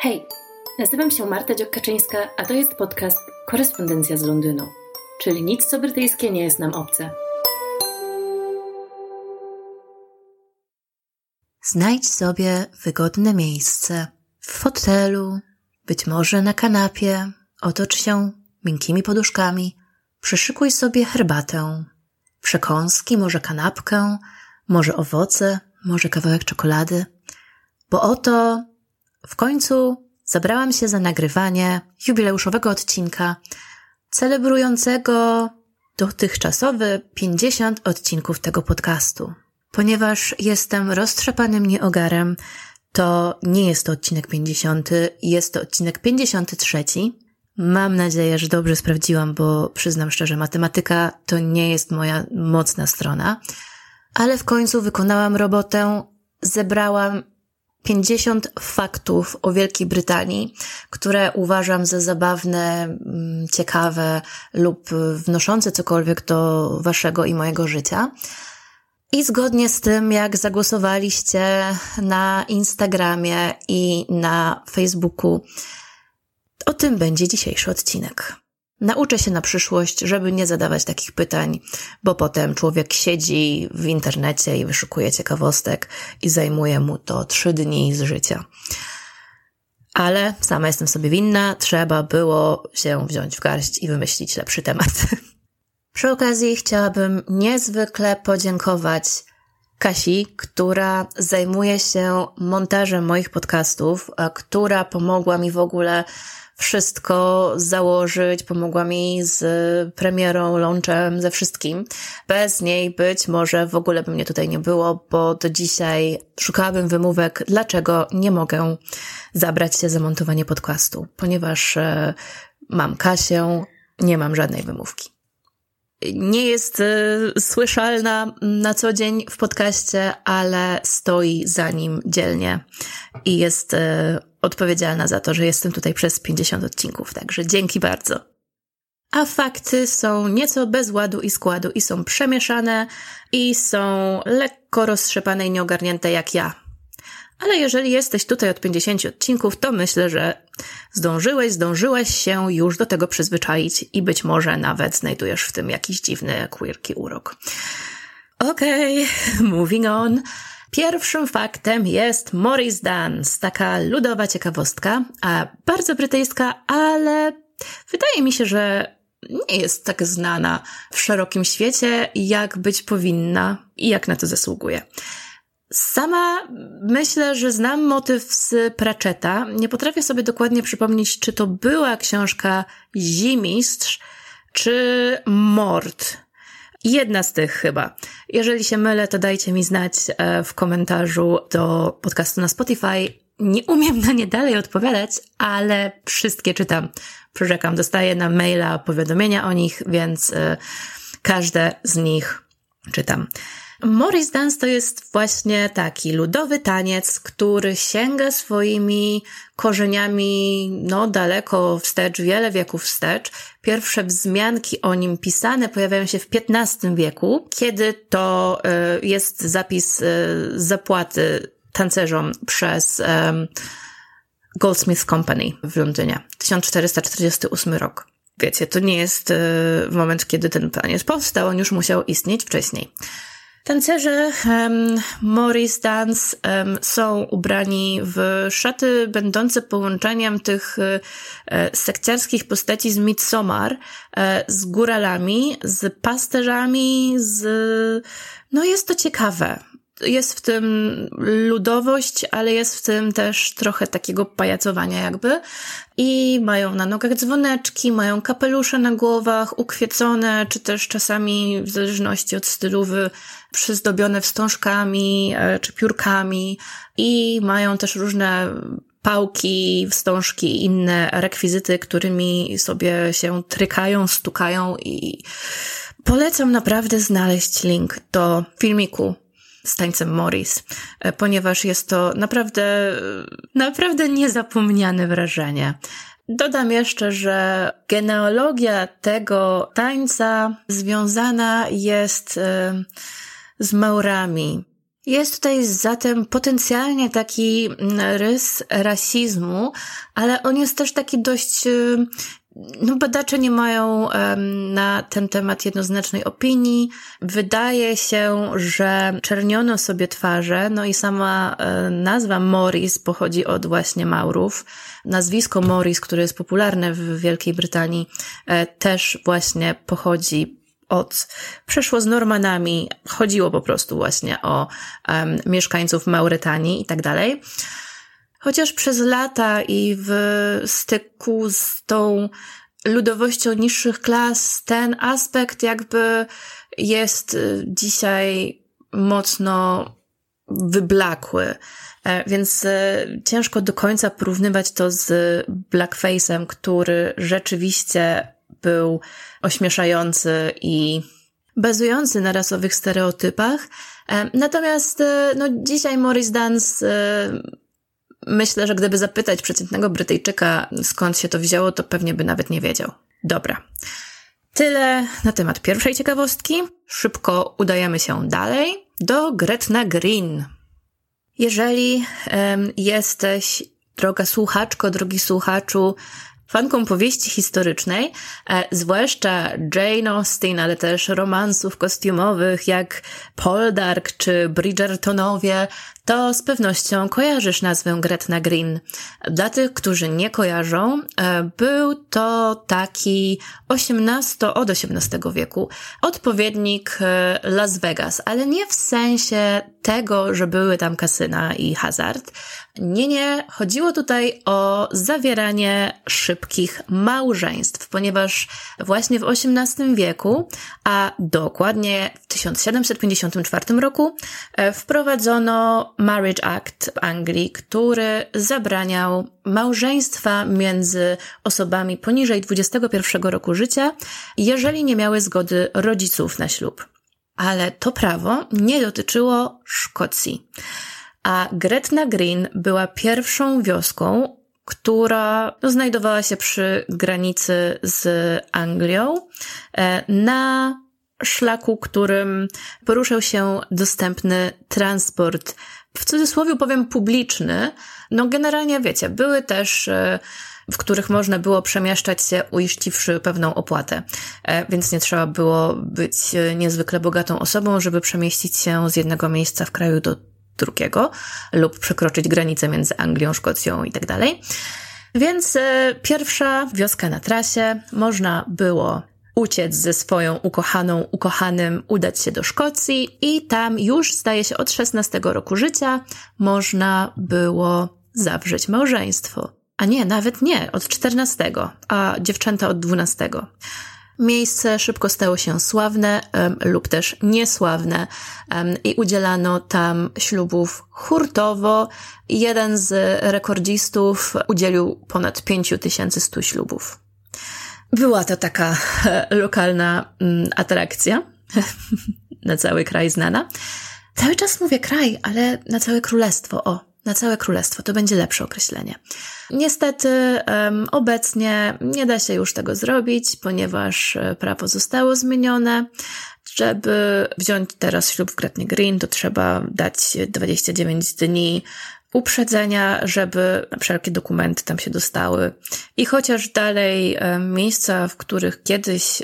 Hej, nazywam się Marta Dziokaczyńska, a to jest podcast Korespondencja z Londynu, czyli nic co brytyjskie nie jest nam obce. Znajdź sobie wygodne miejsce w fotelu, być może na kanapie, otocz się miękkimi poduszkami, przyszykuj sobie herbatę, przekąski, może kanapkę, może owoce, może kawałek czekolady, bo oto w końcu zabrałam się za nagrywanie jubileuszowego odcinka celebrującego dotychczasowe 50 odcinków tego podcastu. Ponieważ jestem roztrzepanym nieogarem, to nie jest to odcinek 50, jest to odcinek 53. Mam nadzieję, że dobrze sprawdziłam, bo przyznam szczerze, matematyka to nie jest moja mocna strona. Ale w końcu wykonałam robotę, zebrałam 50 faktów o Wielkiej Brytanii, które uważam za zabawne, mm, ciekawe lub wnoszące cokolwiek do waszego i mojego życia. I zgodnie z tym, jak zagłosowaliście na Instagramie i na Facebooku, o tym będzie dzisiejszy odcinek. Nauczę się na przyszłość, żeby nie zadawać takich pytań, bo potem człowiek siedzi w internecie i wyszukuje ciekawostek i zajmuje mu to trzy dni z życia. Ale sama jestem sobie winna, trzeba było się wziąć w garść i wymyślić lepszy temat. Przy okazji chciałabym niezwykle podziękować Kasi, która zajmuje się montażem moich podcastów, która pomogła mi w ogóle wszystko założyć, pomogła mi z premierą, launchem, ze wszystkim. Bez niej być może w ogóle by mnie tutaj nie było, bo do dzisiaj szukałabym wymówek, dlaczego nie mogę zabrać się za montowanie podcastu, ponieważ e, mam Kasię, nie mam żadnej wymówki nie jest y, słyszalna na co dzień w podcaście, ale stoi za nim dzielnie i jest y, odpowiedzialna za to, że jestem tutaj przez 50 odcinków. Także dzięki bardzo. A fakty są nieco bez ładu i składu i są przemieszane i są lekko roztrzepane i nieogarnięte jak ja. Ale jeżeli jesteś tutaj od 50 odcinków, to myślę, że zdążyłeś, zdążyłeś się już do tego przyzwyczaić i być może nawet znajdujesz w tym jakiś dziwny, queerki urok. Okej, okay, moving on. Pierwszym faktem jest Morris Dance, taka ludowa ciekawostka, a bardzo brytyjska, ale wydaje mi się, że nie jest tak znana w szerokim świecie, jak być powinna i jak na to zasługuje. Sama myślę, że znam motyw z Pratchetta. Nie potrafię sobie dokładnie przypomnieć, czy to była książka Zimistrz, czy Mord. Jedna z tych chyba. Jeżeli się mylę, to dajcie mi znać e, w komentarzu do podcastu na Spotify. Nie umiem na nie dalej odpowiadać, ale wszystkie czytam. Przyrzekam, dostaję na maila powiadomienia o nich, więc e, każde z nich czytam. Morris Dance to jest właśnie taki ludowy taniec, który sięga swoimi korzeniami no daleko wstecz, wiele wieków wstecz. Pierwsze wzmianki o nim pisane pojawiają się w XV wieku, kiedy to y, jest zapis y, zapłaty tancerzom przez Goldsmith Company w Londynie. 1448 rok. Wiecie, to nie jest y, moment, kiedy ten taniec powstał, on już musiał istnieć wcześniej. Tancerze um, Morris Dance um, są ubrani w szaty będące połączeniem tych e, sekciarskich postaci z Midsommar e, z góralami, z pasterzami, z... No jest to ciekawe jest w tym ludowość, ale jest w tym też trochę takiego pajacowania jakby. I mają na nogach dzwoneczki, mają kapelusze na głowach, ukwiecone, czy też czasami w zależności od stylu przyzdobione wstążkami e, czy piórkami. I mają też różne pałki, wstążki inne rekwizyty, którymi sobie się trykają, stukają i polecam naprawdę znaleźć link do filmiku z tańcem Morris, e, ponieważ jest to naprawdę, naprawdę niezapomniane wrażenie. Dodam jeszcze, że genealogia tego tańca związana jest e, z Maurami. Jest tutaj zatem potencjalnie taki rys rasizmu, ale on jest też taki dość y, no, badacze nie mają um, na ten temat jednoznacznej opinii. Wydaje się, że czerniono sobie twarze, no i sama e, nazwa Morris pochodzi od właśnie Maurów. Nazwisko Morris, które jest popularne w Wielkiej Brytanii, e, też właśnie pochodzi od, przeszło z Normanami, chodziło po prostu właśnie o um, mieszkańców Mauretanii i tak dalej. Chociaż przez lata i w styku z tą ludowością niższych klas, ten aspekt jakby jest y, dzisiaj mocno wyblakły. E, więc y, ciężko do końca porównywać to z blackface'em, który rzeczywiście był ośmieszający i bazujący na rasowych stereotypach. E, natomiast y, no, dzisiaj Morris Dance Myślę, że gdyby zapytać przeciętnego Brytyjczyka, skąd się to wzięło, to pewnie by nawet nie wiedział. Dobra. Tyle na temat pierwszej ciekawostki. Szybko udajemy się dalej do Gretna Green. Jeżeli um, jesteś, droga słuchaczko, drogi słuchaczu, fanką powieści historycznej, e, zwłaszcza Jane Austen, ale też romansów kostiumowych jak Poldark czy Bridgertonowie, to z pewnością kojarzysz nazwę Gretna Green. Dla tych, którzy nie kojarzą, e, był to taki 18, od XVIII wieku odpowiednik e, Las Vegas, ale nie w sensie tego, że były tam kasyna i hazard. Nie, nie, chodziło tutaj o zawieranie szybkich małżeństw, ponieważ właśnie w XVIII wieku, a dokładnie w 1754 roku, e, wprowadzono Marriage Act w Anglii, który zabraniał małżeństwa między osobami poniżej 21 roku życia, jeżeli nie miały zgody rodziców na ślub. Ale to prawo nie dotyczyło Szkocji. A Gretna Green była pierwszą wioską, która znajdowała się przy granicy z Anglią e, na szlaku, którym poruszał się dostępny transport w cudzysłowie powiem publiczny, no generalnie wiecie, były też e, w których można było przemieszczać się uiściwszy pewną opłatę. E, więc nie trzeba było być e, niezwykle bogatą osobą, żeby przemieścić się z jednego miejsca w kraju do drugiego lub przekroczyć granicę między Anglią, Szkocją i tak dalej. Więc pierwsza wioska na trasie można było uciec ze swoją ukochaną, ukochanym, udać się do Szkocji i tam już, zdaje się, od 16 roku życia można było zawrzeć małżeństwo. A nie, nawet nie, od 14, a dziewczęta od 12. Miejsce szybko stało się sławne um, lub też niesławne um, i udzielano tam ślubów hurtowo. Jeden z rekordzistów udzielił ponad 5100 ślubów. Była to taka lokalna mm, atrakcja, na cały kraj znana. Cały czas mówię kraj, ale na całe królestwo. O, na całe królestwo to będzie lepsze określenie. Niestety, um, obecnie nie da się już tego zrobić, ponieważ e, prawo zostało zmienione. Żeby wziąć teraz ślub w Gretnie Green, to trzeba dać 29 dni uprzedzenia, żeby wszelkie dokumenty tam się dostały. I chociaż dalej miejsca, w których kiedyś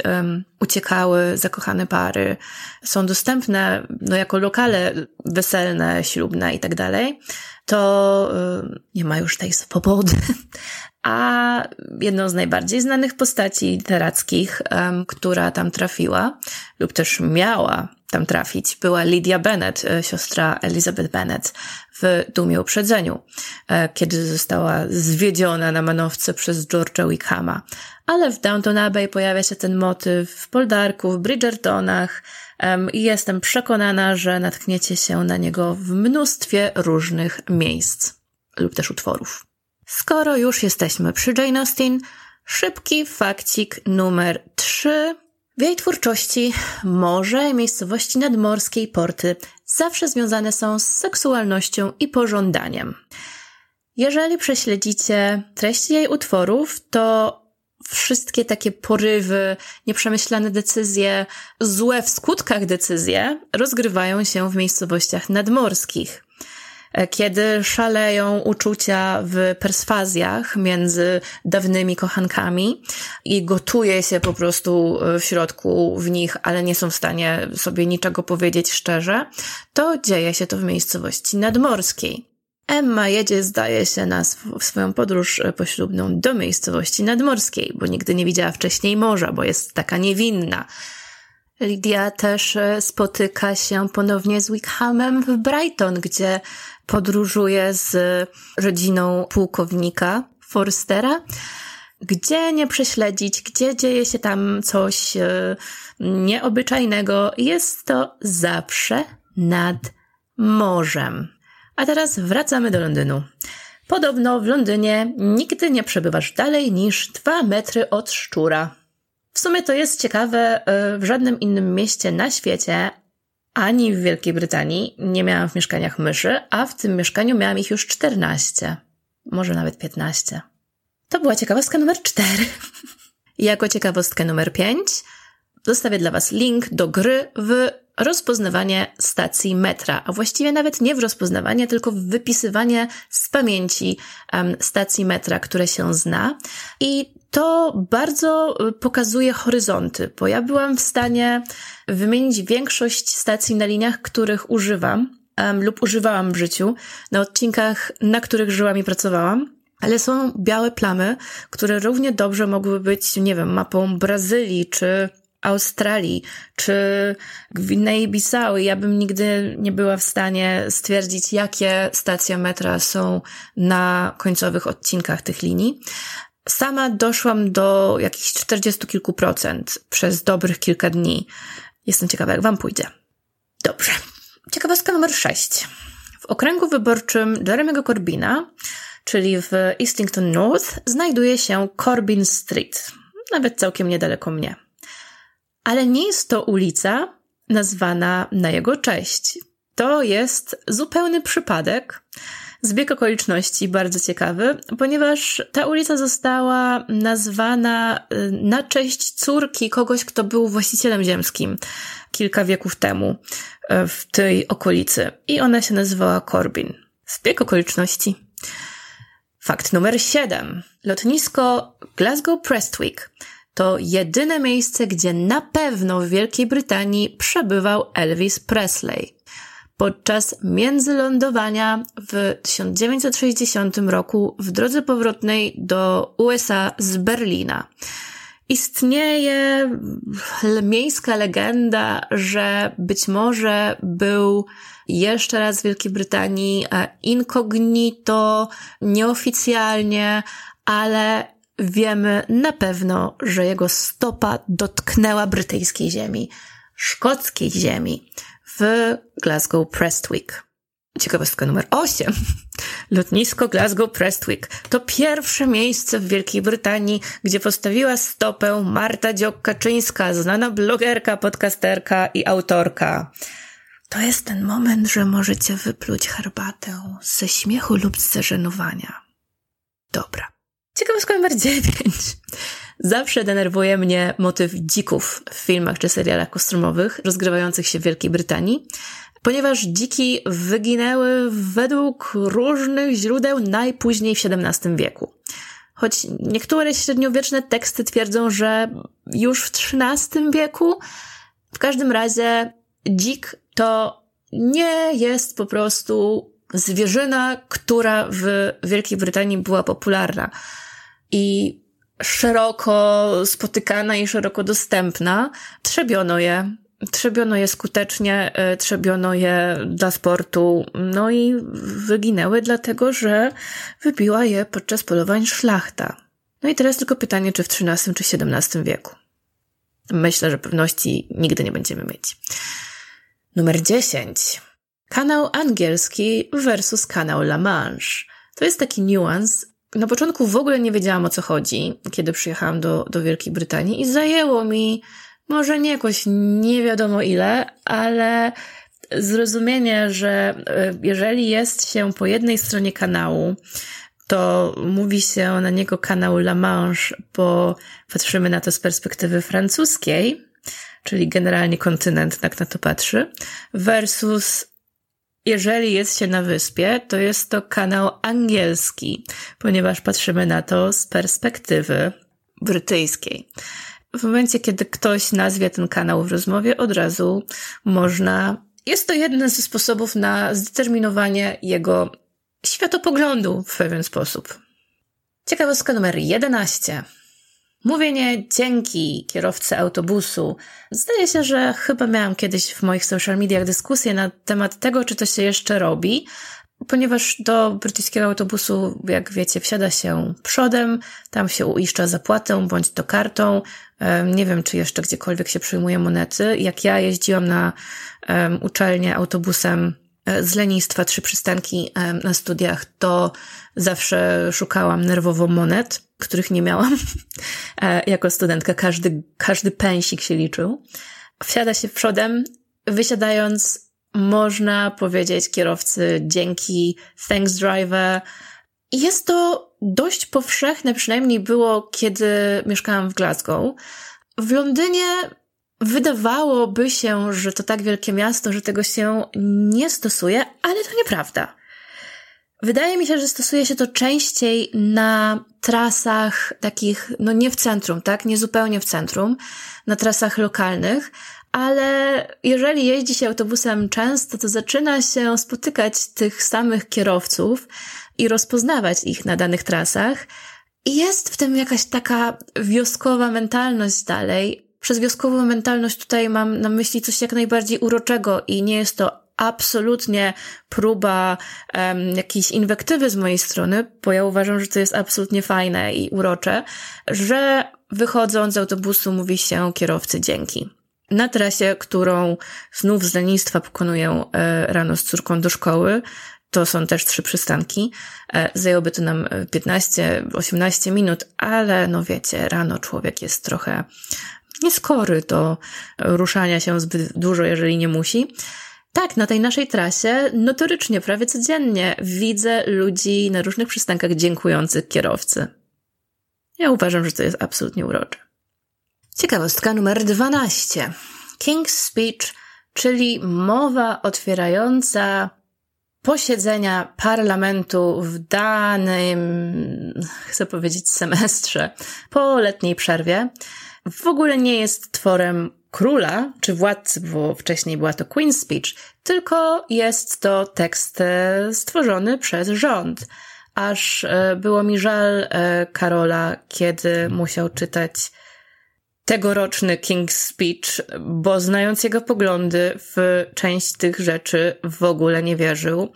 uciekały zakochane pary, są dostępne no, jako lokale weselne, ślubne i tak dalej, to nie ma już tej swobody. A jedną z najbardziej znanych postaci literackich, która tam trafiła, lub też miała tam trafić, była Lydia Bennett, e, siostra Elizabeth Bennett w Dumie Uprzedzeniu, e, kiedy została zwiedziona na manowce przez George'a Wickhama. Ale w Downton Abbey pojawia się ten motyw w Poldarku, w Bridgertonach i jestem przekonana, że natkniecie się na niego w mnóstwie różnych miejsc lub też utworów. Skoro już jesteśmy przy Jane Austen, szybki fakcik numer 3 w jej twórczości morze i miejscowości nadmorskie i porty zawsze związane są z seksualnością i pożądaniem. Jeżeli prześledzicie treści jej utworów, to wszystkie takie porywy, nieprzemyślane decyzje, złe w skutkach decyzje rozgrywają się w miejscowościach nadmorskich. Kiedy szaleją uczucia w perswazjach między dawnymi kochankami i gotuje się po prostu e, w środku w nich, ale nie są w stanie sobie niczego powiedzieć szczerze, to dzieje się to w miejscowości nadmorskiej. Emma jedzie, zdaje się, na sw swoją podróż e, poślubną do miejscowości nadmorskiej, bo nigdy nie widziała wcześniej morza, bo jest taka niewinna. Lydia też spotyka się ponownie z Wickhamem w Brighton, gdzie podróżuje z rodziną pułkownika Forstera. Gdzie nie prześledzić, gdzie dzieje się tam coś e, nieobyczajnego, jest to zawsze nad morzem. A teraz wracamy do Londynu. Podobno w Londynie nigdy nie przebywasz dalej niż dwa metry od szczura. W sumie to jest ciekawe, e, w żadnym innym mieście na świecie ani w Wielkiej Brytanii nie miałam w mieszkaniach myszy, a w tym mieszkaniu miałam ich już 14, może nawet 15. To była ciekawostka numer 4. jako ciekawostkę numer 5 zostawię dla Was link do gry w rozpoznawanie stacji metra, a właściwie nawet nie w rozpoznawanie, tylko w wypisywanie z pamięci um, stacji metra, które się zna. I to bardzo y, pokazuje horyzonty, bo ja byłam w stanie wymienić większość stacji na liniach, których używam um, lub używałam w życiu, na odcinkach, na których żyłam i pracowałam. Ale są białe plamy, które równie dobrze mogły być, nie wiem, mapą Brazylii czy Australii czy Gwinei Bissau ja bym nigdy nie była w stanie stwierdzić, jakie stacje metra są na końcowych odcinkach tych linii. Sama doszłam do jakichś 40 kilku procent przez dobrych kilka dni. Jestem ciekawa, jak wam pójdzie. Dobrze. Ciekawostka numer 6. W okręgu wyborczym Jeremy'ego Corbina, czyli w Islington North, znajduje się Corbin Street. Nawet całkiem niedaleko mnie. Ale nie jest to ulica nazwana na jego cześć. To jest zupełny przypadek, zbieg okoliczności bardzo ciekawy, ponieważ ta ulica została nazwana y, na cześć córki kogoś, kto był właścicielem ziemskim kilka wieków temu y, w tej okolicy. I ona się nazywała Corbin. Zbieg okoliczności. Fakt numer 7. Lotnisko Glasgow Prestwick to jedyne miejsce, gdzie na pewno w Wielkiej Brytanii przebywał Elvis Presley. Podczas międzylądowania w 1960 roku w drodze powrotnej do USA z Berlina. Istnieje miejska legenda, że być może był jeszcze raz w Wielkiej Brytanii incognito, nieoficjalnie, ale wiemy na pewno, że jego stopa dotknęła brytyjskiej ziemi, szkockiej ziemi w Glasgow Prestwick. Ciekawostka numer 8. Lotnisko Glasgow Prestwick to pierwsze miejsce w Wielkiej Brytanii, gdzie postawiła stopę Marta Dziokaczyńska, znana blogerka, podcasterka i autorka. To jest ten moment, że możecie wypluć herbatę ze śmiechu lub z zażenowania. Dobra. Ciekawostka numer 9. Zawsze denerwuje mnie motyw dzików w filmach czy serialach kostiumowych rozgrywających się w Wielkiej Brytanii, ponieważ dziki wyginęły według różnych źródeł najpóźniej w XVII wieku. Choć niektóre średniowieczne teksty twierdzą, że już w XIII wieku, w każdym razie dzik to nie jest po prostu zwierzyna, która w Wielkiej Brytanii była popularna i szeroko spotykana i szeroko dostępna, trzebiono je. Trzebiono je skutecznie, e, trzebiono je dla sportu, no i wyginęły dlatego, że wybiła je podczas polowań szlachta. No i teraz tylko pytanie, czy w XIII czy XVII wieku. Myślę, że pewności nigdy nie będziemy mieć. Numer 10. Kanał angielski versus kanał La Manche. To jest taki niuans, na początku w ogóle nie wiedziałam o co chodzi, kiedy przyjechałam do, do Wielkiej Brytanii i zajęło mi może nie jakoś nie wiadomo ile, ale zrozumienie, że e, jeżeli jest się po jednej stronie kanału, to to mówi się na niego kanał La Manche, bo patrzymy na to z perspektywy francuskiej, czyli generalnie kontynent tak na to patrzy, versus jeżeli jest się na wyspie, to jest to kanał angielski, ponieważ patrzymy na to z perspektywy brytyjskiej. W momencie, kiedy ktoś nazwie ten kanał w rozmowie, od razu można. Jest to jeden ze sposobów na zdeterminowanie jego światopoglądu w pewien sposób. Ciekawostka numer 11. Mówienie dzięki kierowcy autobusu. Zdaje się, że chyba miałam kiedyś w moich social mediach dyskusję na temat tego, czy to się jeszcze robi, ponieważ do brytyjskiego autobusu, jak wiecie, wsiada się przodem, tam się uiszcza zapłatę bądź to kartą. Nie wiem, czy jeszcze gdziekolwiek się przyjmuje monety. Jak ja jeździłam na uczelnię autobusem z lenistwa trzy przystanki na studiach, to zawsze szukałam nerwowo monet których nie miałam e, jako studentka. Każdy, każdy pensik się liczył. Wsiada się przodem, wysiadając można powiedzieć kierowcy dzięki, thanks driver. Jest to dość powszechne, przynajmniej było, kiedy mieszkałam w Glasgow. W Londynie wydawałoby się, że to tak wielkie miasto, że tego się nie stosuje, ale to nieprawda. Wydaje mi się, że stosuje się to częściej na trasach takich, no nie w centrum, tak? Nie zupełnie w centrum, na trasach lokalnych, ale jeżeli jeździ się autobusem często, to zaczyna się spotykać tych samych kierowców i rozpoznawać ich na danych trasach. I jest w tym jakaś taka wioskowa mentalność dalej. Przez wioskową mentalność tutaj mam na myśli coś jak najbardziej uroczego i nie jest to absolutnie próba um, jakiejś inwektywy z mojej strony, bo ja uważam, że to jest absolutnie fajne i urocze, że wychodząc z autobusu mówi się kierowcy dzięki. Na trasie, którą znów z lenistwa pokonuję e, rano z córką do szkoły, to są też trzy przystanki. E, zajęłoby to nam 15-18 minut, ale no wiecie, rano człowiek jest trochę nieskory do ruszania się zbyt dużo, jeżeli nie musi. Tak, na tej naszej trasie notorycznie prawie codziennie widzę ludzi na różnych przystankach dziękujących kierowcy. Ja uważam, że to jest absolutnie urocze. Ciekawostka numer 12. King's Speech, czyli mowa otwierająca posiedzenia parlamentu w danym, chcę powiedzieć, semestrze po letniej przerwie, w ogóle nie jest tworem króla czy władcy, bo wcześniej była to Queen's Speech, tylko jest to tekst e, stworzony przez rząd. Aż e, było mi żal e, Karola, kiedy musiał czytać tegoroczny King's Speech, bo znając jego poglądy, w część tych rzeczy w ogóle nie wierzył.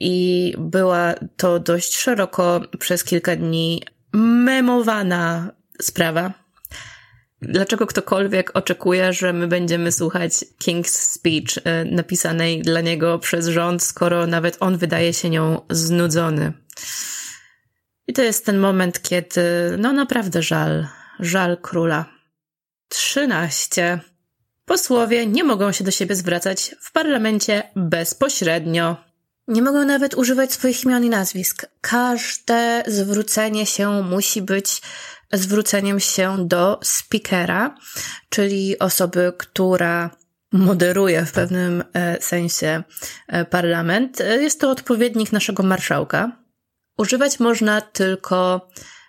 I była to dość szeroko przez kilka dni memowana sprawa Dlaczego ktokolwiek oczekuje, że my będziemy słuchać King's Speech e, napisanej dla niego przez rząd, skoro nawet on wydaje się nią znudzony? I to jest ten moment, kiedy, no naprawdę żal, żal króla. 13. Posłowie nie mogą się do siebie zwracać w parlamencie bezpośrednio. Nie mogą nawet używać swoich imion i nazwisk. Każde zwrócenie się musi być zwróceniem się do speakera, czyli osoby, która moderuje w pewnym e, sensie e, parlament. Jest to odpowiednik naszego marszałka. Używać można tylko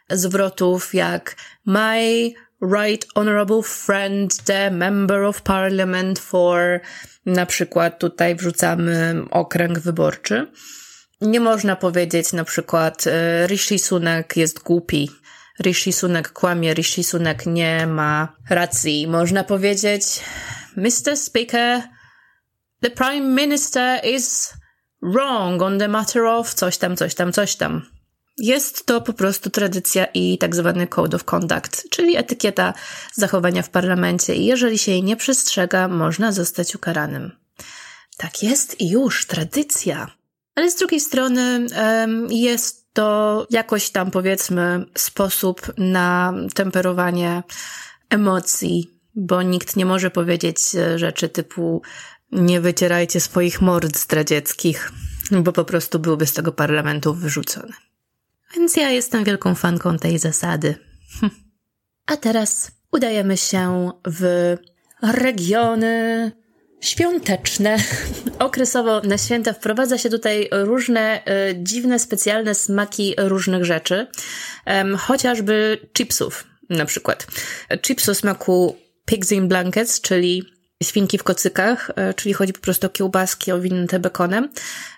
zwrotów jak my right honorable friend, the member of parliament for, na przykład tutaj wrzucamy okręg wyborczy. Nie można powiedzieć na przykład e, Rishi Sunak jest głupi, Rishi Sunak kłamie, Rishi Sunak nie ma racji. Można powiedzieć, Mr. Speaker, the Prime Minister is wrong on the matter of coś tam, coś tam, coś tam. Jest to po prostu tradycja i tak zwany code of conduct, czyli etykieta zachowania w parlamencie i jeżeli się jej nie przestrzega, można zostać ukaranym. Tak jest i już, tradycja. Ale z drugiej strony jest to jakoś tam powiedzmy sposób na temperowanie emocji, bo nikt nie może powiedzieć rzeczy typu nie wycierajcie swoich mord zdradzieckich, bo po prostu byłby z tego parlamentu wyrzucony. Więc ja jestem wielką fanką tej zasady. A teraz udajemy się w regiony świąteczne. Okresowo na święta wprowadza się tutaj różne e, dziwne, specjalne smaki różnych rzeczy. Chociażby chipsów na przykład. Chipsy o smaku pigs in blankets, czyli świnki w kocykach, e, czyli chodzi po prostu o kiełbaski owinięte bekonem,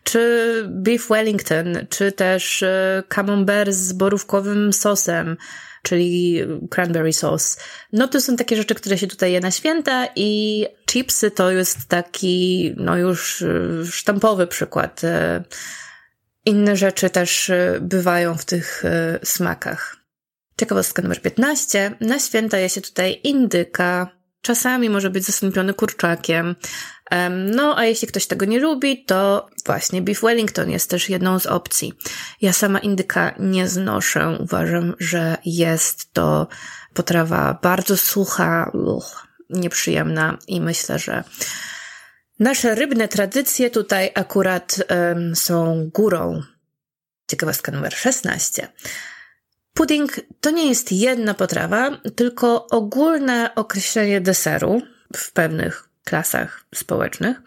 czy beef wellington, czy też e, camembert z borówkowym sosem, czyli cranberry sauce. No to są takie rzeczy, które się tutaj je na święta i chipsy to jest taki, no już e, sztampowy przykład. Inne rzeczy też bywają w tych smakach. Ciekawostka numer 15. Na święta je się tutaj indyka. Czasami może być zastąpiony kurczakiem. No, a jeśli ktoś tego nie lubi, to właśnie beef wellington jest też jedną z opcji. Ja sama indyka nie znoszę. Uważam, że jest to potrawa bardzo sucha, uch, nieprzyjemna i myślę, że nasze rybne tradycje tutaj akurat um, są górą. Ciekawostka numer 16. Pudding to nie jest jedna potrawa, tylko ogólne określenie deseru w pewnych klasach społecznych.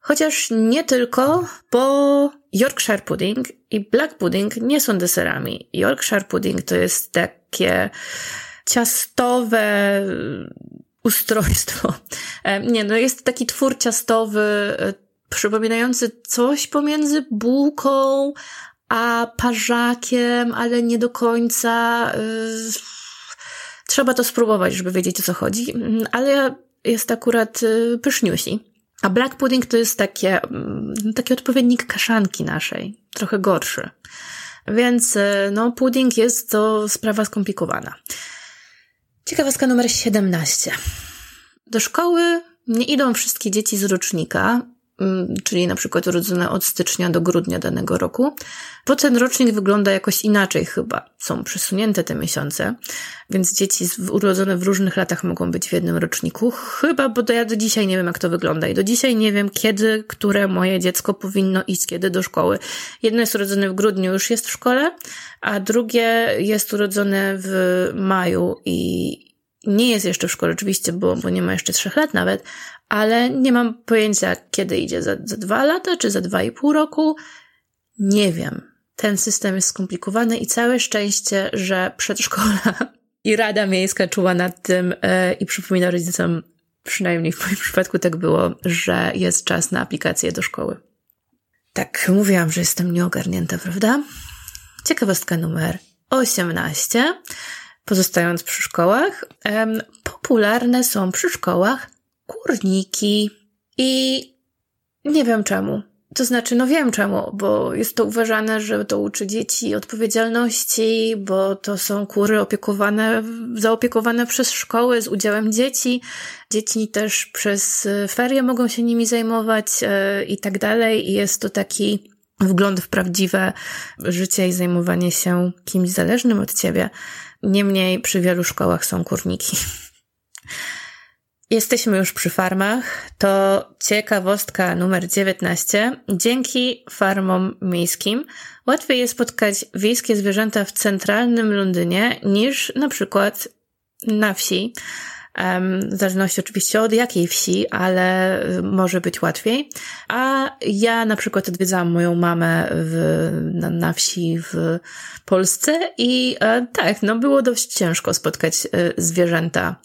Chociaż nie tylko, bo Yorkshire pudding i black pudding nie są deserami. Yorkshire pudding to jest takie ciastowe ustrojstwo. E, nie, no jest taki twór ciastowy, e, przypominający coś pomiędzy bułką a parzakiem, ale nie do końca. Yy, trzeba to spróbować, żeby wiedzieć o co chodzi, mm, ale jest akurat yy, pyszniusi. A black pudding to jest takie, yy, taki odpowiednik kaszanki naszej, trochę gorszy. Więc yy, no, pudding jest to sprawa skomplikowana. Ciekawostka numer 17. Do szkoły nie idą wszystkie dzieci z rocznika, Mm, czyli na przykład urodzone od stycznia do grudnia danego roku, bo ten rocznik wygląda jakoś inaczej chyba. Są przesunięte te miesiące, więc dzieci urodzone w różnych latach mogą być w jednym roczniku. Chyba, bo ja do dzisiaj nie wiem, jak to wygląda i do dzisiaj nie wiem, kiedy, które moje dziecko powinno iść, kiedy do szkoły. Jedno jest urodzone w grudniu, już jest w szkole, a drugie jest urodzone w maju i nie jest jeszcze w szkole oczywiście, bo, bo nie ma jeszcze trzech lat nawet, ale nie mam pojęcia, kiedy idzie, za, za dwa lata czy za dwa i pół roku. Nie wiem. Ten system jest skomplikowany i całe szczęście, że przedszkola i Rada Miejska czuła nad tym yy, i przypomina rodzicom, przynajmniej w moim przypadku tak było, że jest czas na aplikację do szkoły. Tak, mówiłam, że jestem nieogarnięta, prawda? Ciekawostka numer 18. Pozostając przy szkołach, popularne są przy szkołach kurniki. I nie wiem czemu. To znaczy, no wiem czemu, bo jest to uważane, że to uczy dzieci odpowiedzialności, bo to są kury opiekowane, zaopiekowane przez szkoły z udziałem dzieci. Dzieci też przez ferie mogą się nimi zajmować e, i tak dalej. I jest to taki wgląd w prawdziwe życie i zajmowanie się kimś zależnym od ciebie. Niemniej przy wielu szkołach są kurniki. Jesteśmy już przy farmach. To ciekawostka numer 19. Dzięki farmom miejskim łatwiej jest spotkać wiejskie zwierzęta w centralnym Londynie niż na przykład na wsi. W zależności oczywiście od jakiej wsi, ale może być łatwiej. A ja na przykład odwiedzałam moją mamę w, na, na wsi w Polsce i e, tak, no było dość ciężko spotkać e, zwierzęta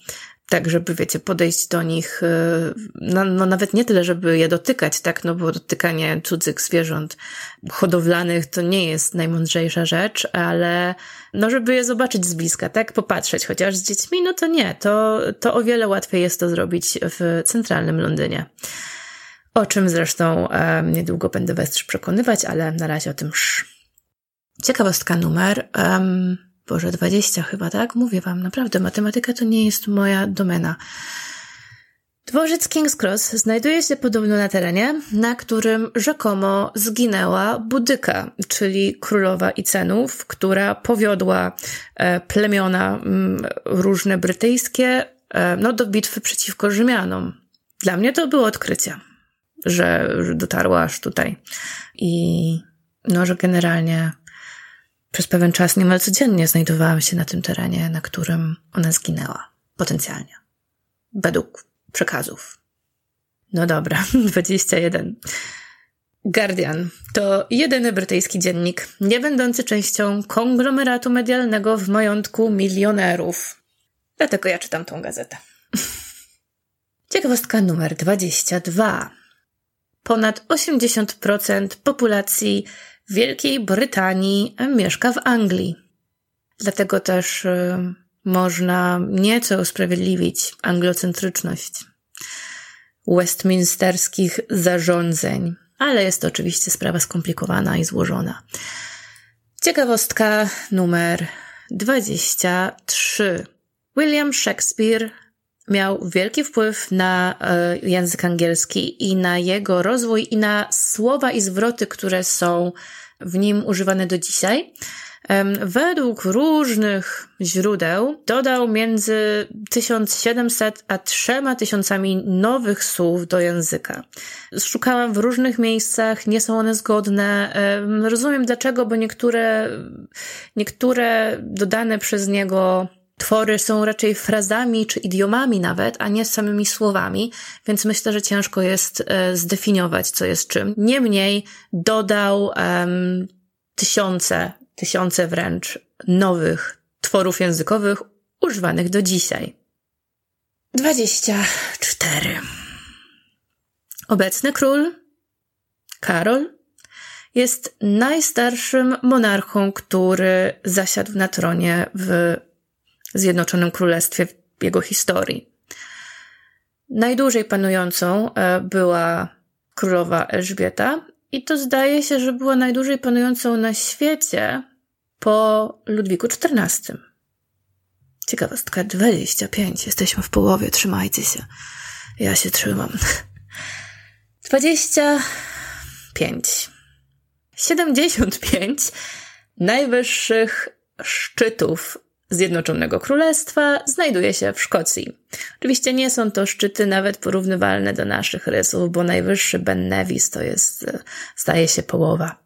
tak, żeby, wiecie, podejść do nich, y, no, no, nawet nie tyle, żeby je dotykać, tak, no bo dotykanie cudzych zwierząt hodowlanych to nie jest najmądrzejsza rzecz, ale no, żeby je zobaczyć z bliska, tak, popatrzeć, chociaż z dziećmi, no to nie, to, to o wiele łatwiej jest to zrobić w centralnym Londynie. O czym zresztą um, niedługo będę Was przekonywać, ale na razie o tym sz. Ciekawostka numer um, Boże, 20 chyba, tak? Mówię wam, naprawdę, matematyka to nie jest moja domena. Dworzec King's Cross znajduje się podobno na terenie, na którym rzekomo zginęła Budyka, czyli królowa Icenów, która powiodła e, plemiona mm, różne brytyjskie e, no, do bitwy przeciwko Rzymianom. Dla mnie to było odkrycie, że, dotarła aż tutaj. I no, że generalnie przez pewien czas niemal codziennie znajdowałam się na tym terenie, na którym ona zginęła. Potencjalnie. Według przekazów. No dobra, 21. Guardian to jedyny brytyjski dziennik, nie będący częścią konglomeratu medialnego w majątku milionerów. Dlatego ja czytam tą gazetę. Ciekawostka numer 22. Ponad 80% populacji Wielkiej Brytanii mieszka w Anglii. Dlatego też y, można nieco usprawiedliwić anglocentryczność westminsterskich zarządzeń, ale jest to oczywiście sprawa skomplikowana i złożona. Ciekawostka numer 23. William Shakespeare miał wielki wpływ na e, język angielski i na jego rozwój i na słowa i zwroty, które są w nim używane do dzisiaj. Według różnych źródeł dodał między 1700 a 3000 nowych słów do języka. Szukałam w różnych miejscach, nie są one zgodne. Rozumiem dlaczego, bo niektóre, niektóre dodane przez niego twory są raczej frazami czy idiomami nawet, a nie samymi słowami, więc myślę, że ciężko jest e, zdefiniować, co jest czym. Niemniej dodał um, tysiące, tysiące wręcz nowych tworów językowych używanych do dzisiaj. 24. Obecny król, Karol, jest najstarszym monarchą, który zasiadł na tronie w Zjednoczonym Królestwie w jego historii. Najdłużej panującą e, była królowa Elżbieta i to zdaje się, że była najdłużej panującą na świecie po Ludwiku XIV. Ciekawostka 25. Jesteśmy w połowie, trzymajcie się. Ja się trzymam. 25. 75 najwyższych szczytów Zjednoczonego Królestwa znajduje się w Szkocji. Oczywiście nie są to szczyty nawet porównywalne do naszych rysów, bo najwyższy Ben Nevis to jest, e, zdaje się, połowa,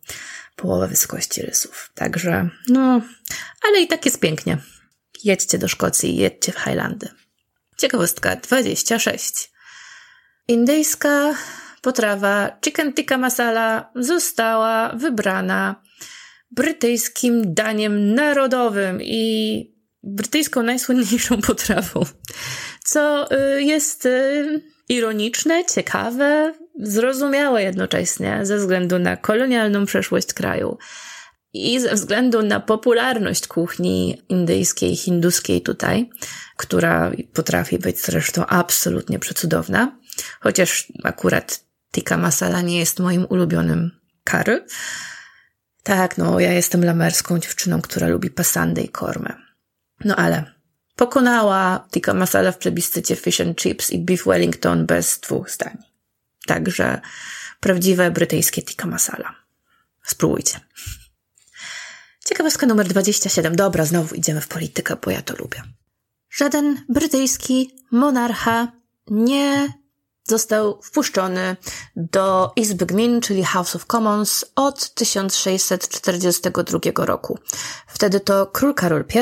połowa wysokości rysów. Także, no, ale i tak jest pięknie. Jedźcie do Szkocji, jedźcie w Highlandy. Ciekawostka 26. Indyjska potrawa chicken tikka masala została wybrana brytyjskim daniem narodowym i brytyjską najsłynniejszą potrawą, co y, jest y, ironiczne, ciekawe, zrozumiałe jednocześnie ze względu na kolonialną przeszłość kraju i ze względu na popularność kuchni indyjskiej, hinduskiej tutaj, która potrafi być zresztą absolutnie przecudowna, chociaż akurat tikka masala nie jest moim ulubionym curry. Tak, no ja jestem lamerską dziewczyną, która lubi pasandę i kormę. No ale pokonała tikka masala w plebiscycie fish and chips i beef wellington bez dwóch zdań. Także prawdziwe brytyjskie tikka masala. Spróbujcie. Ciekawostka numer 27. Dobra, znowu idziemy w politykę, bo ja to lubię. Żaden brytyjski monarcha nie został wpuszczony do Izby Gmin, czyli House of Commons od 1642 roku. Wtedy to król Karol I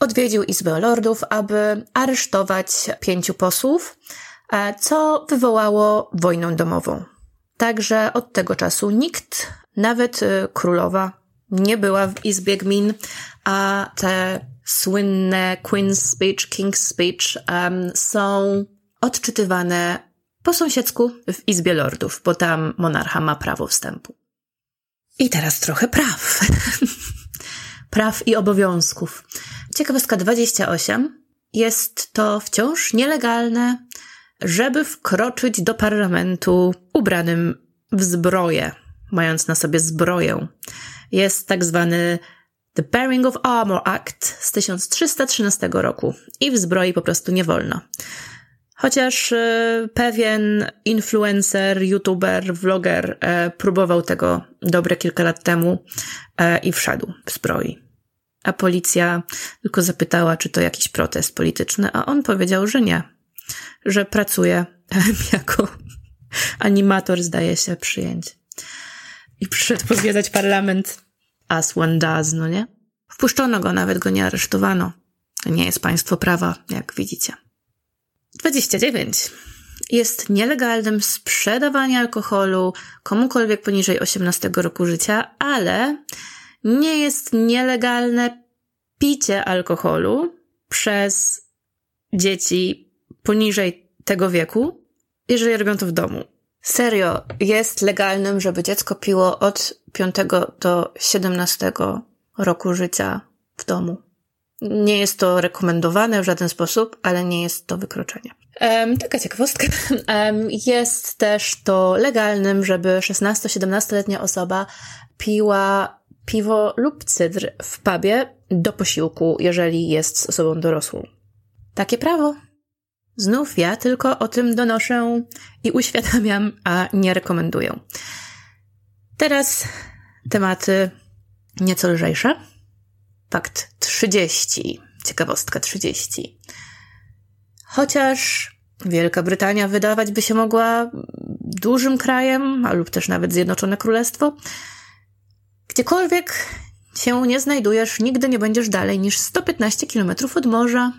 odwiedził Izbę Lordów, aby aresztować pięciu posłów, e, co wywołało wojnę domową. Także od tego czasu nikt, nawet e, królowa, nie była w Izbie Gmin, a te słynne Queen's Speech, King's Speech um, są odczytywane po sąsiedzku w Izbie Lordów, bo tam monarcha ma prawo wstępu. I teraz trochę praw. praw i obowiązków. Ciekawostka 28. Jest to wciąż nielegalne, żeby wkroczyć do parlamentu ubranym w zbroję, mając na sobie zbroję. Jest tak zwany The Bearing of Armor Act z 1313 roku i w zbroi po prostu nie wolno. Chociaż e, pewien influencer, youtuber, vloger e, próbował tego dobre kilka lat temu e, i wszedł w zbroi. A policja tylko zapytała, czy to jakiś protest polityczny, a on powiedział, że nie, że pracuje jako animator, zdaje się, przyjęć. I przyszedł pozwiedzać parlament as one does, no nie? Wpuszczono go, nawet go nie aresztowano. To nie jest państwo prawa, jak widzicie. 29. Jest nielegalnym sprzedawanie alkoholu komukolwiek poniżej 18 roku życia, ale nie jest nielegalne picie alkoholu przez dzieci poniżej tego wieku, jeżeli robią to w domu. Serio, jest legalnym, żeby dziecko piło od 5 do 17 roku życia w domu. Nie jest to rekomendowane w żaden sposób, ale nie jest to wykroczenie. Um, taka ciekawostka. Um, jest też to legalnym, żeby 16-17-letnia osoba piła piwo lub cydr w pubie do posiłku, jeżeli jest osobą dorosłą. Takie prawo. Znów ja tylko o tym donoszę i uświadamiam, a nie rekomenduję. Teraz tematy nieco lżejsze. Fakt 30. Ciekawostka 30. Chociaż Wielka Brytania wydawać by się mogła dużym krajem, lub też nawet Zjednoczone Królestwo, gdziekolwiek się nie znajdujesz, nigdy nie będziesz dalej niż 115 km od morza.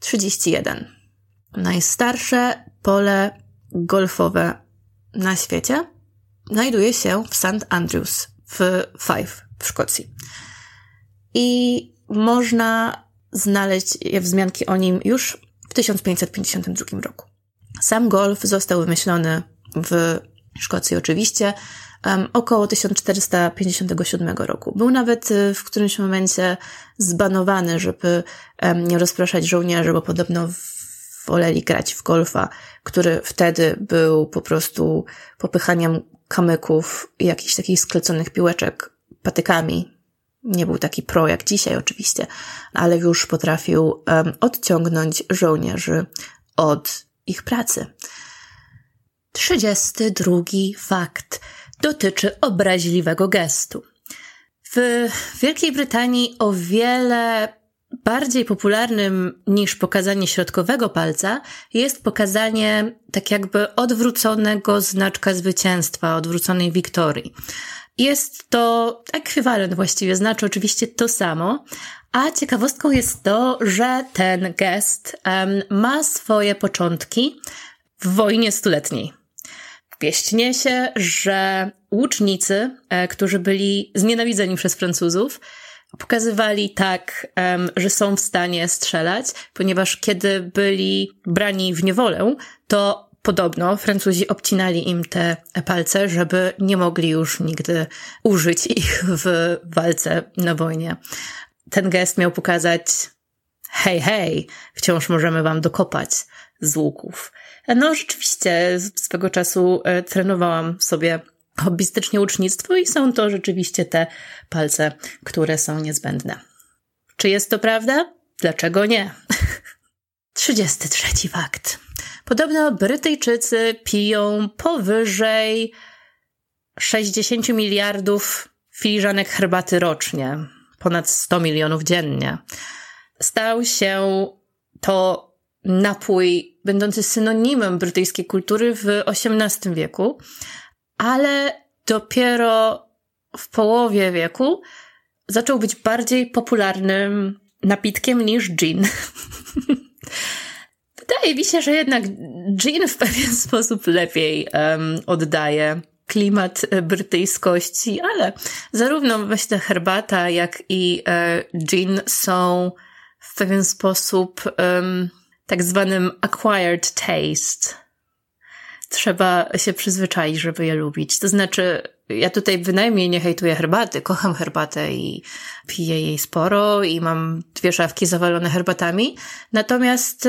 31. Najstarsze pole golfowe na świecie znajduje się w St. Andrews w Fife w Szkocji. I można znaleźć wzmianki o nim już w 1552 roku. Sam golf został wymyślony w Szkocji oczywiście około 1457 roku. Był nawet y, w którymś momencie zbanowany, żeby nie rozpraszać żołnierzy, bo podobno woleli grać w golfa, który wtedy był po prostu popychaniem kamyków i jakichś takich skleconych piłeczek patykami. Nie był taki pro jak dzisiaj oczywiście, ale już potrafił um, odciągnąć żołnierzy od ich pracy. 32 fakt dotyczy obraźliwego gestu. W Wielkiej Brytanii o wiele bardziej popularnym niż pokazanie środkowego palca jest pokazanie tak jakby odwróconego znaczka zwycięstwa, odwróconej wiktorii. Jest to ekwiwalent właściwie, znaczy oczywiście to samo, a ciekawostką jest to, że ten gest um, ma swoje początki w wojnie stuletniej. Wieść się, że łucznicy, e, którzy byli znienawidzeni przez Francuzów, pokazywali tak, um, że są w stanie strzelać, ponieważ kiedy byli brani w niewolę, to podobno Francuzi obcinali im te palce, żeby nie mogli już nigdy użyć ich w walce na wojnie. Ten gest miał pokazać hej, hej, wciąż możemy wam dokopać z łuków. No rzeczywiście, swego czasu e, trenowałam sobie hobbystycznie ucznictwo i są to rzeczywiście te palce, które są niezbędne. Czy jest to prawda? Dlaczego nie? 33 fakt. Podobno Brytyjczycy piją powyżej 60 miliardów filiżanek herbaty rocznie, ponad 100 milionów dziennie. Stał się to napój będący synonimem brytyjskiej kultury w XVIII wieku, ale dopiero w połowie wieku zaczął być bardziej popularnym napitkiem niż gin. Wydaje mi się, że jednak gin w pewien sposób lepiej um, oddaje klimat brytyjskości, ale zarówno myślę herbata, jak i e, gin są w pewien sposób um, tak zwanym acquired taste. Trzeba się przyzwyczaić, żeby je lubić. To znaczy, ja tutaj bynajmniej nie hejtuję herbaty. Kocham herbatę i piję jej sporo i mam dwie szafki zawalone herbatami. Natomiast,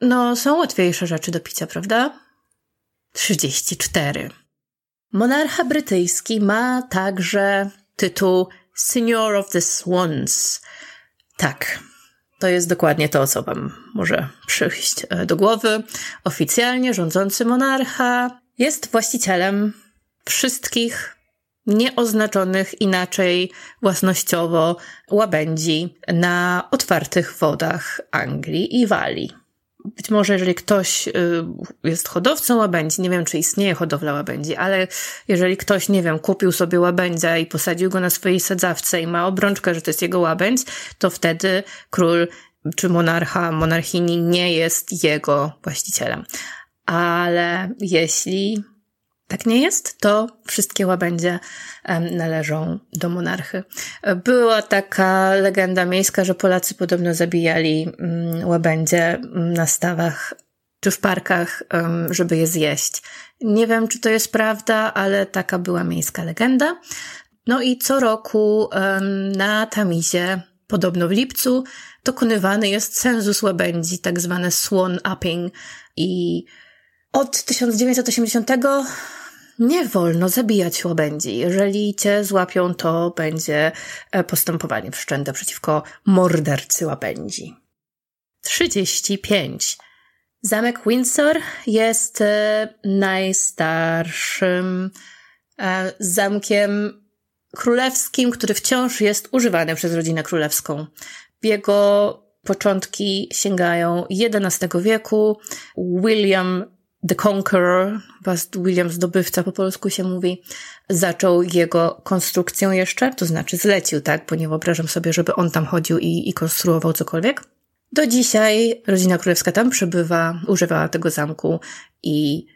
no, są łatwiejsze rzeczy do picia, prawda? 34. Monarcha brytyjski ma także tytuł Senior of the Swans. Tak, to jest dokładnie to, co Wam może przyjść e, do głowy. Oficjalnie rządzący monarcha jest właścicielem wszystkich nieoznaczonych inaczej własnościowo łabędzi na otwartych wodach Anglii i Walii. Być może jeżeli ktoś y, jest hodowcą łabędzi, nie wiem czy istnieje hodowla łabędzi, ale jeżeli ktoś, nie wiem, kupił sobie łabędzia i posadził go na swojej sadzawce i ma obrączkę, że to jest jego łabędź, to wtedy król czy monarcha, monarchini nie jest jego właścicielem. Ale jeśli tak nie jest, to wszystkie łabędzie należą do monarchy. Była taka legenda miejska, że Polacy podobno zabijali mm, łabędzie mm, na stawach czy w parkach, żeby je zjeść. Nie wiem, czy to jest prawda, ale taka była miejska legenda. No i co roku na Tamizie, podobno w lipcu, dokonywany jest cenzus łabędzi, tak zwane swan upping i od 1980 nie wolno zabijać łabędzi. Jeżeli cię złapią, to będzie e, postępowanie wszczęte przeciwko mordercy łabędzi. 35. Zamek Windsor jest e, najstarszym e, zamkiem królewskim, który wciąż jest używany przez rodzinę królewską. Jego początki sięgają XI wieku. William The Conqueror, was William Zdobywca po polsku się mówi, zaczął jego konstrukcję jeszcze, to znaczy zlecił, tak, bo nie wyobrażam sobie, żeby on tam chodził i, i konstruował cokolwiek. Do dzisiaj rodzina królewska tam przebywa, używała tego zamku i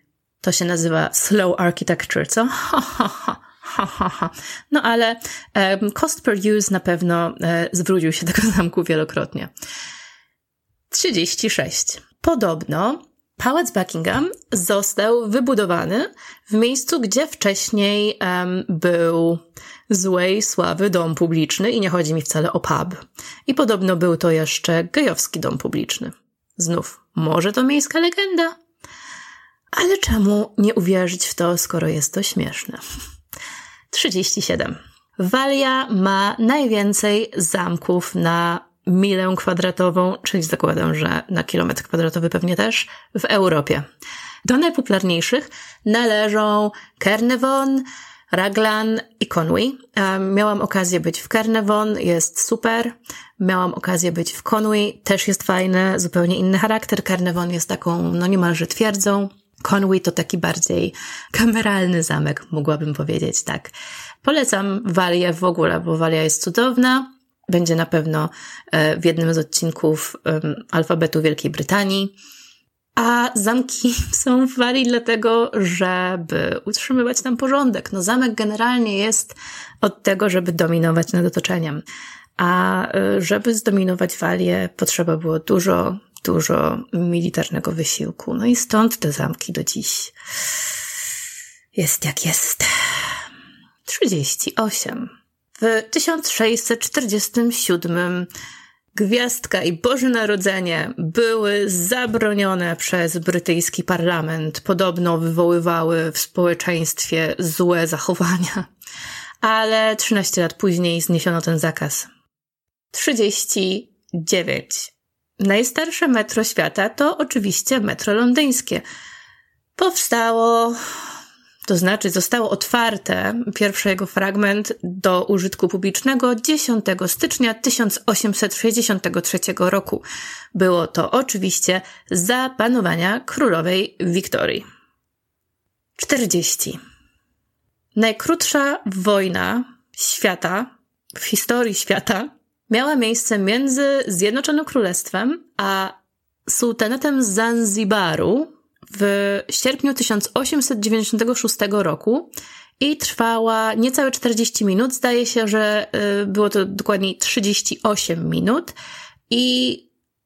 to się nazywa slow architecture, co? No ale um, cost per use na pewno e, zwrócił się tego zamku wielokrotnie. 36. Podobno Pałac Buckingham został wybudowany w miejscu, gdzie wcześniej um, był złej sławy dom publiczny i nie chodzi mi wcale o pub. I podobno był to jeszcze gejowski dom publiczny. Znów, może to miejska legenda? Ale czemu nie uwierzyć w to, skoro jest to śmieszne? 37. Walia ma najwięcej zamków na milę kwadratową, czyli zakładam, że na kilometr kwadratowy pewnie też, w Europie. Do najpopularniejszych należą Kernevon, Raglan i Conwy. Miałam okazję być w Kernevon, jest super. Miałam okazję być w Conwy, też jest fajny, zupełnie inny charakter. Kernevon jest taką, no niemalże twierdzą. Conwy to taki bardziej kameralny zamek, mogłabym powiedzieć, tak. Polecam Walię w ogóle, bo Walia jest cudowna. Będzie na pewno e, w jednym z odcinków alfabetu Wielkiej Brytanii. A zamki są w Walii dlatego, żeby utrzymywać tam porządek. No zamek generalnie jest od tego, żeby dominować nad otoczeniem. A e, żeby zdominować Walię, potrzeba było dużo, dużo militarnego wysiłku. No i stąd te zamki do dziś jest jak jest. 38. W 1647 Gwiazdka i Boże Narodzenie były zabronione przez brytyjski parlament. Podobno wywoływały w społeczeństwie złe zachowania. Ale 13 lat później zniesiono ten zakaz. 39. Najstarsze metro świata to oczywiście metro londyńskie. Powstało to znaczy, zostało otwarte, pierwszy jego fragment, do użytku publicznego 10 stycznia 1863 roku. Było to oczywiście za panowania królowej Wiktorii. 40. Najkrótsza wojna świata, w historii świata, miała miejsce między Zjednoczonym Królestwem a sułtanatem Zanzibaru, w sierpniu 1896 roku i trwała niecałe 40 minut. Zdaje się, że y, było to dokładniej 38 minut i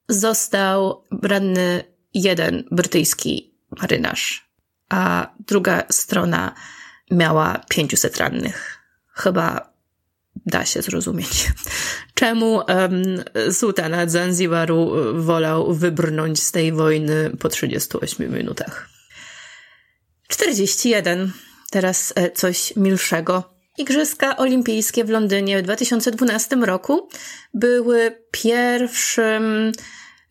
został ranny jeden brytyjski marynarz, a druga strona miała 500 rannych. Chyba da się zrozumieć, czemu um, Zanzibaru wolał wybrnąć z tej wojny po 38 minutach. 41. Teraz e, coś milszego. Igrzyska Olimpijskie w Londynie w 2012 roku były pierwszym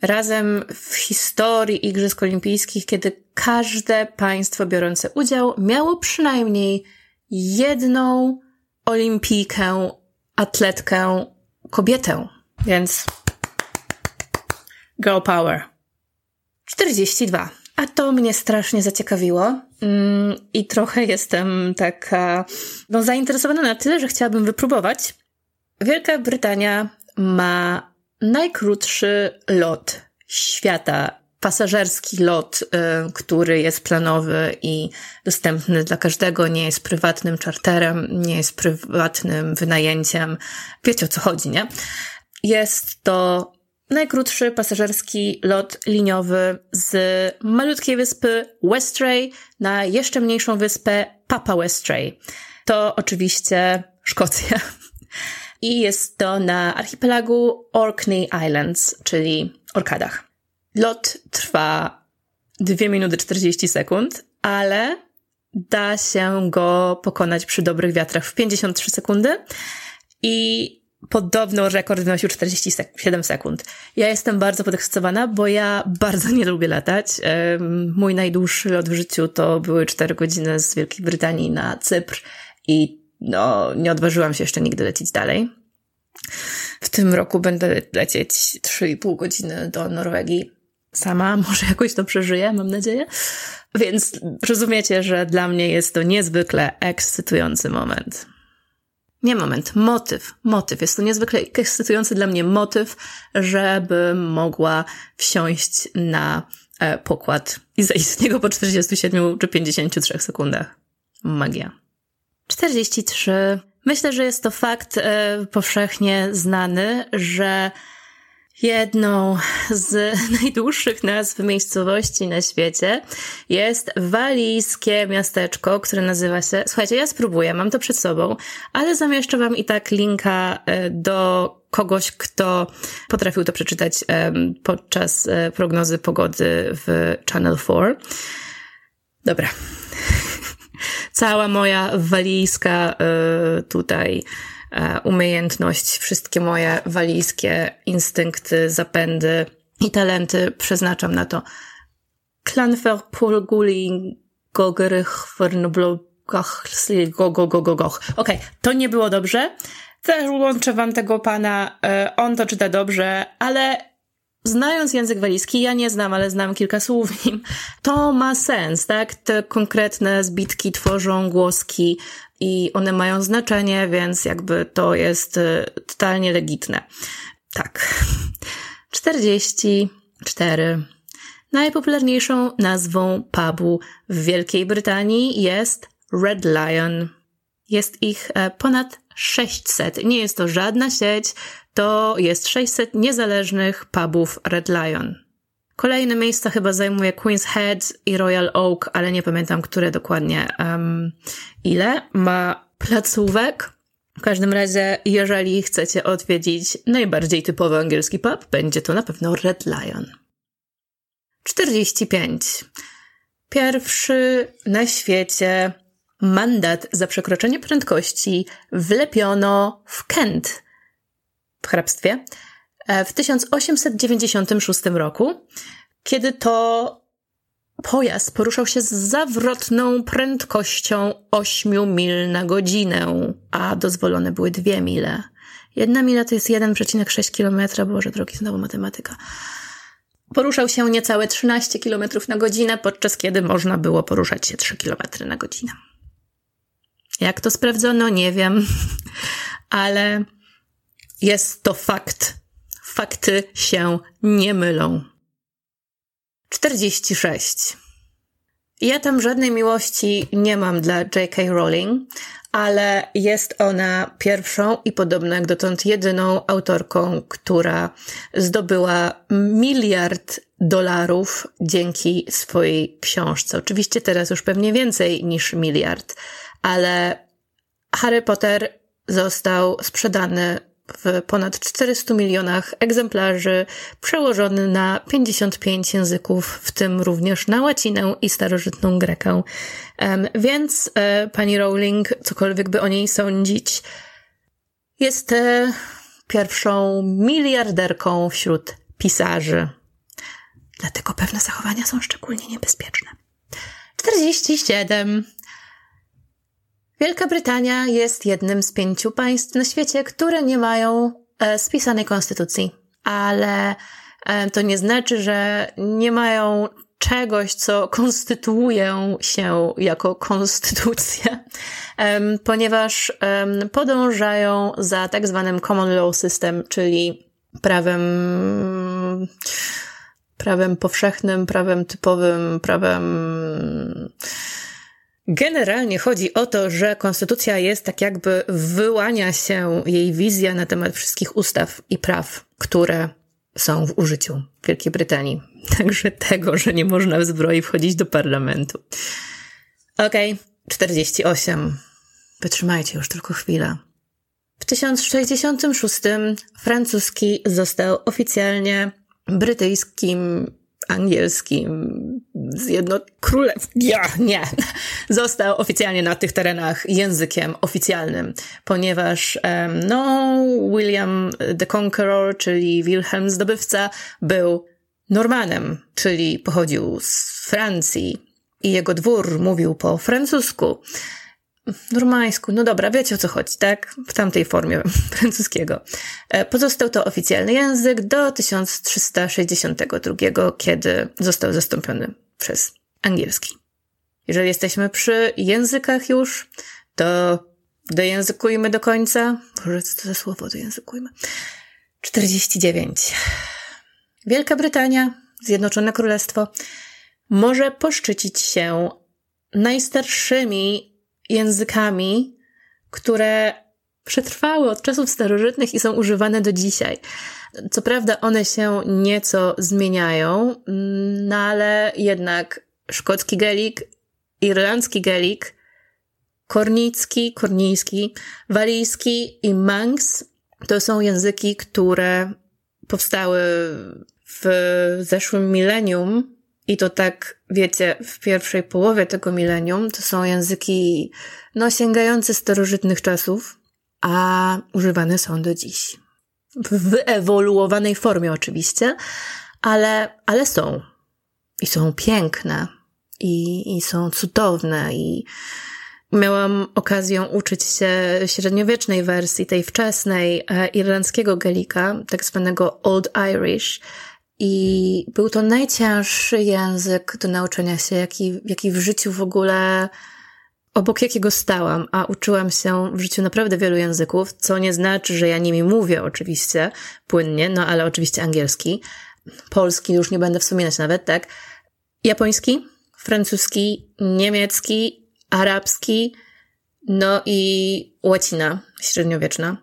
razem w historii Igrzysk Olimpijskich, kiedy każde państwo biorące udział miało przynajmniej jedną olimpijkę, atletkę, kobietę. Więc girl power. 42. A to mnie strasznie zaciekawiło mm, i trochę jestem taka no, zainteresowana na tyle, że chciałabym wypróbować. Wielka Brytania ma najkrótszy lot świata, pasażerski lot, y, który jest planowy i dostępny dla każdego, nie jest prywatnym czarterem, nie jest prywatnym wynajęciem. Wiecie o co chodzi, nie? Jest to najkrótszy pasażerski lot liniowy z malutkiej wyspy Westray na jeszcze mniejszą wyspę Papa Westray. To oczywiście Szkocja. I jest to na archipelagu Orkney Islands, czyli Orkadach. Lot trwa 2 minuty 40 sekund, ale da się go pokonać przy dobrych wiatrach w 53 sekundy i Podobno rekord wynosił 47 sekund. Ja jestem bardzo podekscytowana, bo ja bardzo nie lubię latać. Mój najdłuższy lot w życiu to były 4 godziny z Wielkiej Brytanii na Cypr i no, nie odważyłam się jeszcze nigdy lecieć dalej. W tym roku będę lecieć 3,5 godziny do Norwegii. Sama może jakoś to przeżyję, mam nadzieję. Więc rozumiecie, że dla mnie jest to niezwykle ekscytujący moment. Nie moment, motyw, motyw. Jest to niezwykle ekscytujący dla mnie motyw, żeby mogła wsiąść na e, pokład i zejść z niego po 47 czy 53 sekundach. Magia. 43. Myślę, że jest to fakt e, powszechnie znany, że Jedną z najdłuższych nazw miejscowości na świecie jest walijskie miasteczko, które nazywa się. Słuchajcie, ja spróbuję, mam to przed sobą, ale zamieszczę Wam i tak linka e, do kogoś, kto potrafił to przeczytać podczas e, prognozy pogody w Channel 4. Dobra. Cała moja walijska e, tutaj E, umiejętność, wszystkie moje walijskie instynkty, zapędy i talenty przeznaczam na to. Klanfer pulguli gogerych wernblogach go go go go goch. Okej, okay, to nie było dobrze. Też łączę wam tego pana, e, on to czyta dobrze, ale znając język walijski, ja nie znam, ale znam kilka słów w nim, to ma sens, tak? Te konkretne zbitki tworzą głoski i one mają znaczenie, więc jakby to jest y, totalnie legitne. Tak. 44. Najpopularniejszą nazwą pubu w Wielkiej Brytanii jest Red Lion. Jest ich e, ponad 600. Nie jest to żadna sieć, to jest 600 niezależnych pubów Red Lion. Kolejne miejsca chyba zajmuje Queen's Head i Royal Oak, ale nie pamiętam, które dokładnie um, ile. Ma placówek. W każdym razie, jeżeli chcecie odwiedzić najbardziej typowy angielski pub, będzie to na pewno Red Lion. 45. Pierwszy na świecie mandat za przekroczenie prędkości wlepiono w Kent w hrabstwie e, w 1896 roku, kiedy to pojazd poruszał się z zawrotną prędkością 8 mil na godzinę, a dozwolone były 2 mile. Jedna mila to jest 1,6 km, boże drogi, znowu matematyka. Poruszał się niecałe 13 km na godzinę, podczas kiedy można było poruszać się 3 km na godzinę. Jak to sprawdzono, nie wiem, ale jest to fakt. Fakty się nie mylą. 46. Ja tam żadnej miłości nie mam dla J.K. Rowling, ale jest ona pierwszą i podobno jak dotąd jedyną autorką, która zdobyła miliard dolarów dzięki swojej książce. Oczywiście teraz już pewnie więcej niż miliard, ale Harry Potter został sprzedany w ponad 400 milionach egzemplarzy, przełożony na 55 języków, w tym również na łacinę i starożytną grekę. Więc e, pani Rowling, cokolwiek by o niej sądzić, jest e, pierwszą miliarderką wśród pisarzy. Dlatego pewne zachowania są szczególnie niebezpieczne. 47. Wielka Brytania jest jednym z pięciu państw na świecie, które nie mają e, spisanej konstytucji, ale to nie znaczy, że nie mają czegoś, co konstytuuje się jako konstytucja, ponieważ podążają za tak zwanym common law system, czyli prawem prawem powszechnym, prawem typowym, prawem. Generalnie chodzi o to, że konstytucja jest tak jakby wyłania się jej wizja na temat wszystkich ustaw i praw, które są w użyciu w Wielkiej Brytanii. Także tego, że nie można w zbroi wchodzić do parlamentu. Okej, okay, 48. Wytrzymajcie już tylko chwilę. W 1066 francuski został oficjalnie brytyjskim, angielskim, zjedno... Królew... Ja, nie. Został oficjalnie na tych terenach językiem oficjalnym, ponieważ no, William the Conqueror, czyli Wilhelm Zdobywca, był Normanem, czyli pochodził z Francji i jego dwór mówił po francusku normańsku, no dobra, wiecie o co chodzi, tak? W tamtej formie francuskiego. E, pozostał to oficjalny język do 1362, kiedy został zastąpiony przez angielski. Jeżeli jesteśmy przy językach już, to dojęzykujmy do końca. Może co to za słowo dojęzykujmy? 49. Wielka Brytania, Zjednoczone Królestwo, może poszczycić się najstarszymi językami, które przetrwały od czasów starożytnych i są używane do dzisiaj. Co prawda one się nieco zmieniają, no ale jednak szkocki gelik, irlandzki gelik, kornicki, kornijski, walijski i manx to są języki, które powstały w zeszłym milenium i to tak, wiecie, w pierwszej połowie tego milenium to są języki, no, sięgające starożytnych czasów, a używane są do dziś. W wyewoluowanej formie oczywiście, ale, ale są. I są piękne. I, I są cudowne. I miałam okazję uczyć się średniowiecznej wersji, tej wczesnej e, irlandzkiego galika, tak zwanego Old Irish, i był to najcięższy język do nauczenia się, jaki, jaki w życiu w ogóle, obok jakiego stałam, a uczyłam się w życiu naprawdę wielu języków, co nie znaczy, że ja nimi mówię oczywiście płynnie, no ale oczywiście angielski. Polski już nie będę wspominać nawet, tak? Japoński, francuski, niemiecki, arabski, no i łacina średniowieczna,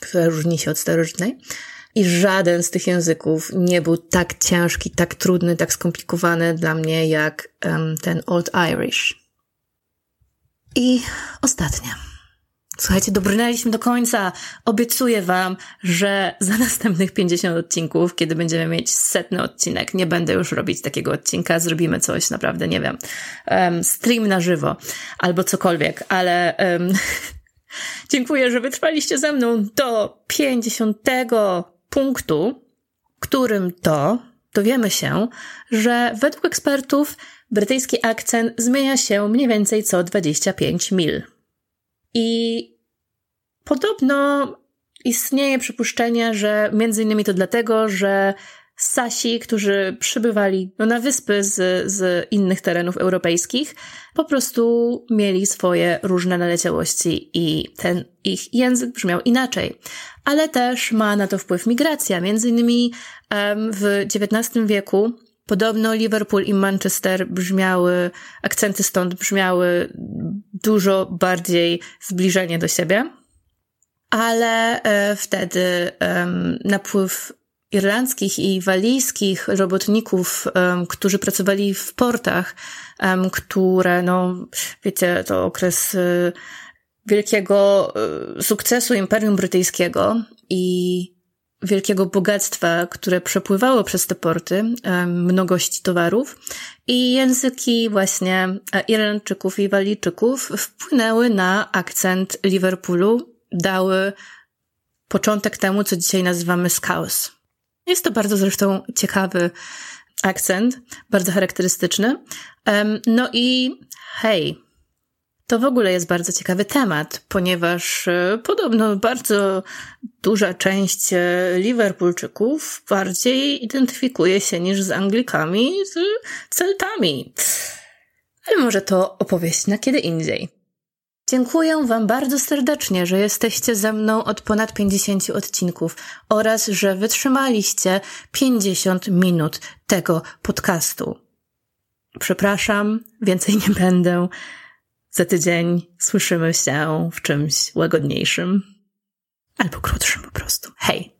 która różni się od starożytnej. I żaden z tych języków nie był tak ciężki, tak trudny, tak skomplikowany dla mnie jak um, ten Old Irish. I ostatnia. Słuchajcie, dobrnęliśmy do końca. Obiecuję Wam, że za następnych 50 odcinków, kiedy będziemy mieć setny odcinek, nie będę już robić takiego odcinka, zrobimy coś naprawdę, nie wiem, um, stream na żywo albo cokolwiek, ale um, dziękuję, że wytrwaliście ze mną do 50 punktu, którym to dowiemy się, że według ekspertów brytyjski akcent zmienia się mniej więcej co 25 mil. I podobno istnieje przypuszczenie, że między innymi to dlatego, że Sasi, którzy przybywali no, na wyspy z, z innych terenów europejskich, po prostu mieli swoje różne naleciałości i ten ich język brzmiał inaczej. Ale też ma na to wpływ migracja. Między innymi w XIX wieku Podobno Liverpool i Manchester brzmiały, akcenty stąd brzmiały dużo bardziej zbliżenie do siebie, ale e, wtedy e, napływ irlandzkich i walijskich robotników, którzy pracowali w portach, które, no, wiecie, to okres y, wielkiego y, sukcesu Imperium Brytyjskiego i wielkiego bogactwa, które przepływało przez te porty, mnogości towarów i języki właśnie e, Irlandczyków i Walijczyków wpłynęły na akcent Liverpoolu, dały początek temu, co dzisiaj nazywamy Scouse. Jest to bardzo zresztą ciekawy akcent, bardzo charakterystyczny. No i hej, To w ogóle jest bardzo ciekawy temat, ponieważ e, podobno bardzo duża część e, Liverpoolczyków bardziej identyfikuje się niż z Anglikami z Celtami. Ale może to opowieść na kiedy indziej. Dziękuję Wam bardzo serdecznie, że jesteście ze mną od ponad 50 odcinków oraz że wytrzymaliście 50 minut tego podcastu. Przepraszam, więcej nie będę. Za tydzień słyszymy się w czymś łagodniejszym. Albo krótszym po prostu. Hej!